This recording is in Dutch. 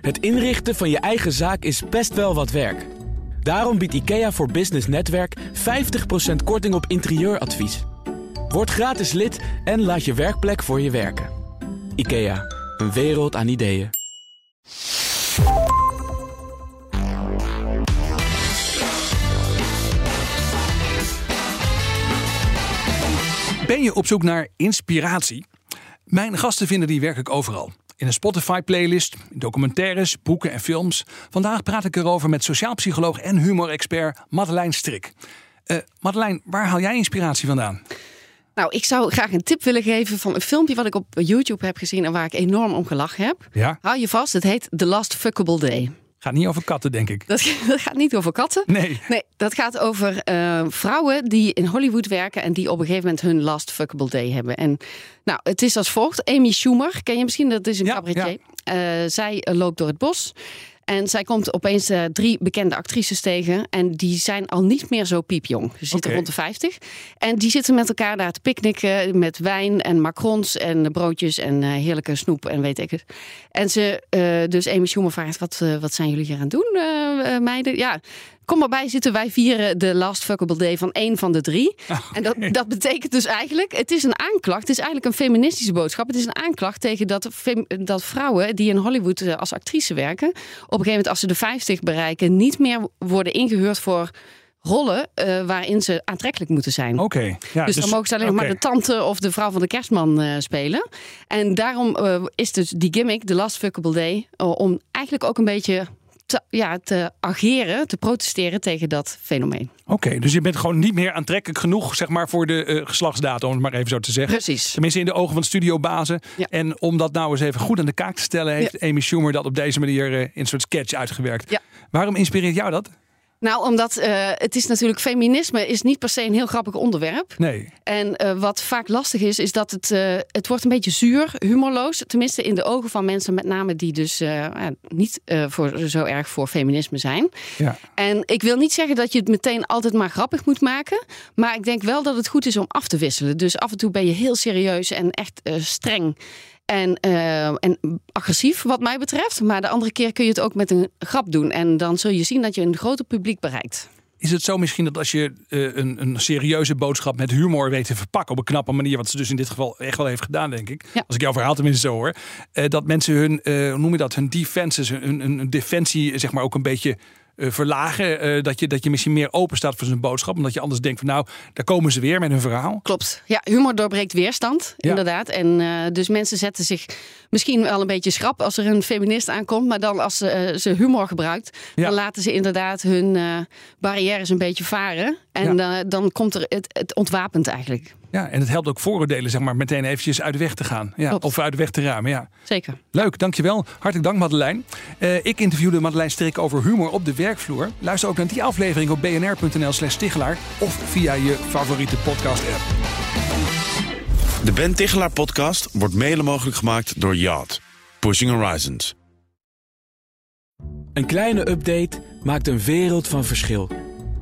Het inrichten van je eigen zaak is best wel wat werk. Daarom biedt IKEA voor Business Netwerk 50% korting op interieuradvies. Word gratis lid en laat je werkplek voor je werken. IKEA, een wereld aan ideeën. Ben je op zoek naar inspiratie? Mijn gasten vinden die werkelijk overal. In een Spotify-playlist, documentaires, boeken en films. Vandaag praat ik erover met sociaal psycholoog en humorexpert Madeleine Strik. Uh, Madeleine, waar haal jij inspiratie vandaan? Nou, ik zou graag een tip willen geven van een filmpje wat ik op YouTube heb gezien en waar ik enorm om gelachen heb. Ja? Hou je vast, het heet The Last Fuckable Day. Gaat niet over katten, denk ik. Dat, dat gaat niet over katten. Nee. Nee, dat gaat over uh, vrouwen die in Hollywood werken en die op een gegeven moment hun last fuckable day hebben. En nou, het is als volgt. Amy Schumer, ken je misschien? Dat is een Ja, cabaretier. Uh, zij uh, loopt door het bos. En zij komt opeens uh, drie bekende actrices tegen. En die zijn al niet meer zo piepjong. Ze zitten rond de 50. En die zitten met elkaar daar te picknicken. Met wijn en macrons en broodjes en uh, heerlijke snoep en weet ik het. En ze, uh, dus Amy Schumer vraagt: wat, wat zijn jullie hier aan het doen, meiden? Ja. Kom maar bij zitten, wij vieren de last fuckable day van één van de drie. Oh, En dat, dat betekent dus eigenlijk, het is een aanklacht, het is eigenlijk een feministische boodschap. Het is een aanklacht tegen dat, dat vrouwen die in Hollywood eh, als actrice werken, op een gegeven moment als ze de 50 bereiken, niet meer worden ingehuurd voor rollen uh, waarin ze aantrekkelijk moeten zijn. Oké. Okay, ja, dus, dan mogen ze alleen okay. maar de tante of de vrouw van de kerstman uh, spelen. En daarom uh, is dus die gimmick, de last fuckable day, om eigenlijk ook een beetje te, ja, te ageren, te protesteren tegen dat fenomeen. Oké, okay, dus je bent gewoon niet meer aantrekkelijk genoeg zeg maar, voor de uh, geslachtsdatum, om het maar even zo te zeggen. Precies. Tenminste in de ogen van de studiobazen. Ja. En om dat nou eens even goed aan de kaak te stellen, heeft Ja. Amy Schumer dat op deze manier uh, in een soort sketch uitgewerkt. Ja. Waarom inspireert jou dat? Nou, omdat uh, het is natuurlijk feminisme is niet per se een heel grappig onderwerp. Nee. En uh, wat vaak lastig is, is dat het, uh, het wordt een beetje zuur, humorloos. Tenminste in de ogen van mensen met name die dus niet voor, zo erg voor feminisme zijn. Ja. En ik wil niet zeggen dat je het meteen altijd maar grappig moet maken. Maar ik denk wel dat het goed is om af te wisselen. Dus af en toe ben je heel serieus en echt streng. En, uh, en agressief, wat mij betreft. Maar de andere keer kun je het ook met een grap doen. En dan zul je zien dat je een groter publiek bereikt. Is het zo misschien dat als je uh, een, een, serieuze boodschap met humor weet te verpakken op een knappe manier, wat ze dus in dit geval echt wel heeft gedaan, denk ik. Ja. Als ik jouw verhaal tenminste zo hoor. Uh, dat mensen hun, hoe noem je dat, hun defenses, hun, hun defensie, zeg maar ook een beetje verlagen. Uh, dat, je, dat je misschien meer open staat voor zijn boodschap. Omdat je anders denkt van nou, daar komen ze weer met hun verhaal. Klopt. Ja, humor doorbreekt weerstand, Ja. inderdaad. En uh, dus mensen zetten zich misschien wel een beetje schrap als er een feminist aankomt. Maar dan als ze, eh, ze humor gebruikt, Ja. dan laten ze inderdaad hun eh, barrières een beetje varen. En eh, dan komt er het, het ontwapend eigenlijk. Ja, en het helpt ook vooroordelen zeg maar meteen eventjes uit de weg te gaan. Ja, Klopt. of uit de weg te ruimen, ja. Zeker. Leuk, dankjewel. Hartelijk dank Madeleine. Eh, ik interviewde Madeleine Strik over humor op de werkvloer. Luister ook naar die aflevering op bnr.nl slash Tichelaar of via je favoriete podcast app. De Ben Tichelaar podcast wordt mede mogelijk gemaakt door Yacht. Pushing Horizons. Een kleine update maakt een wereld van verschil.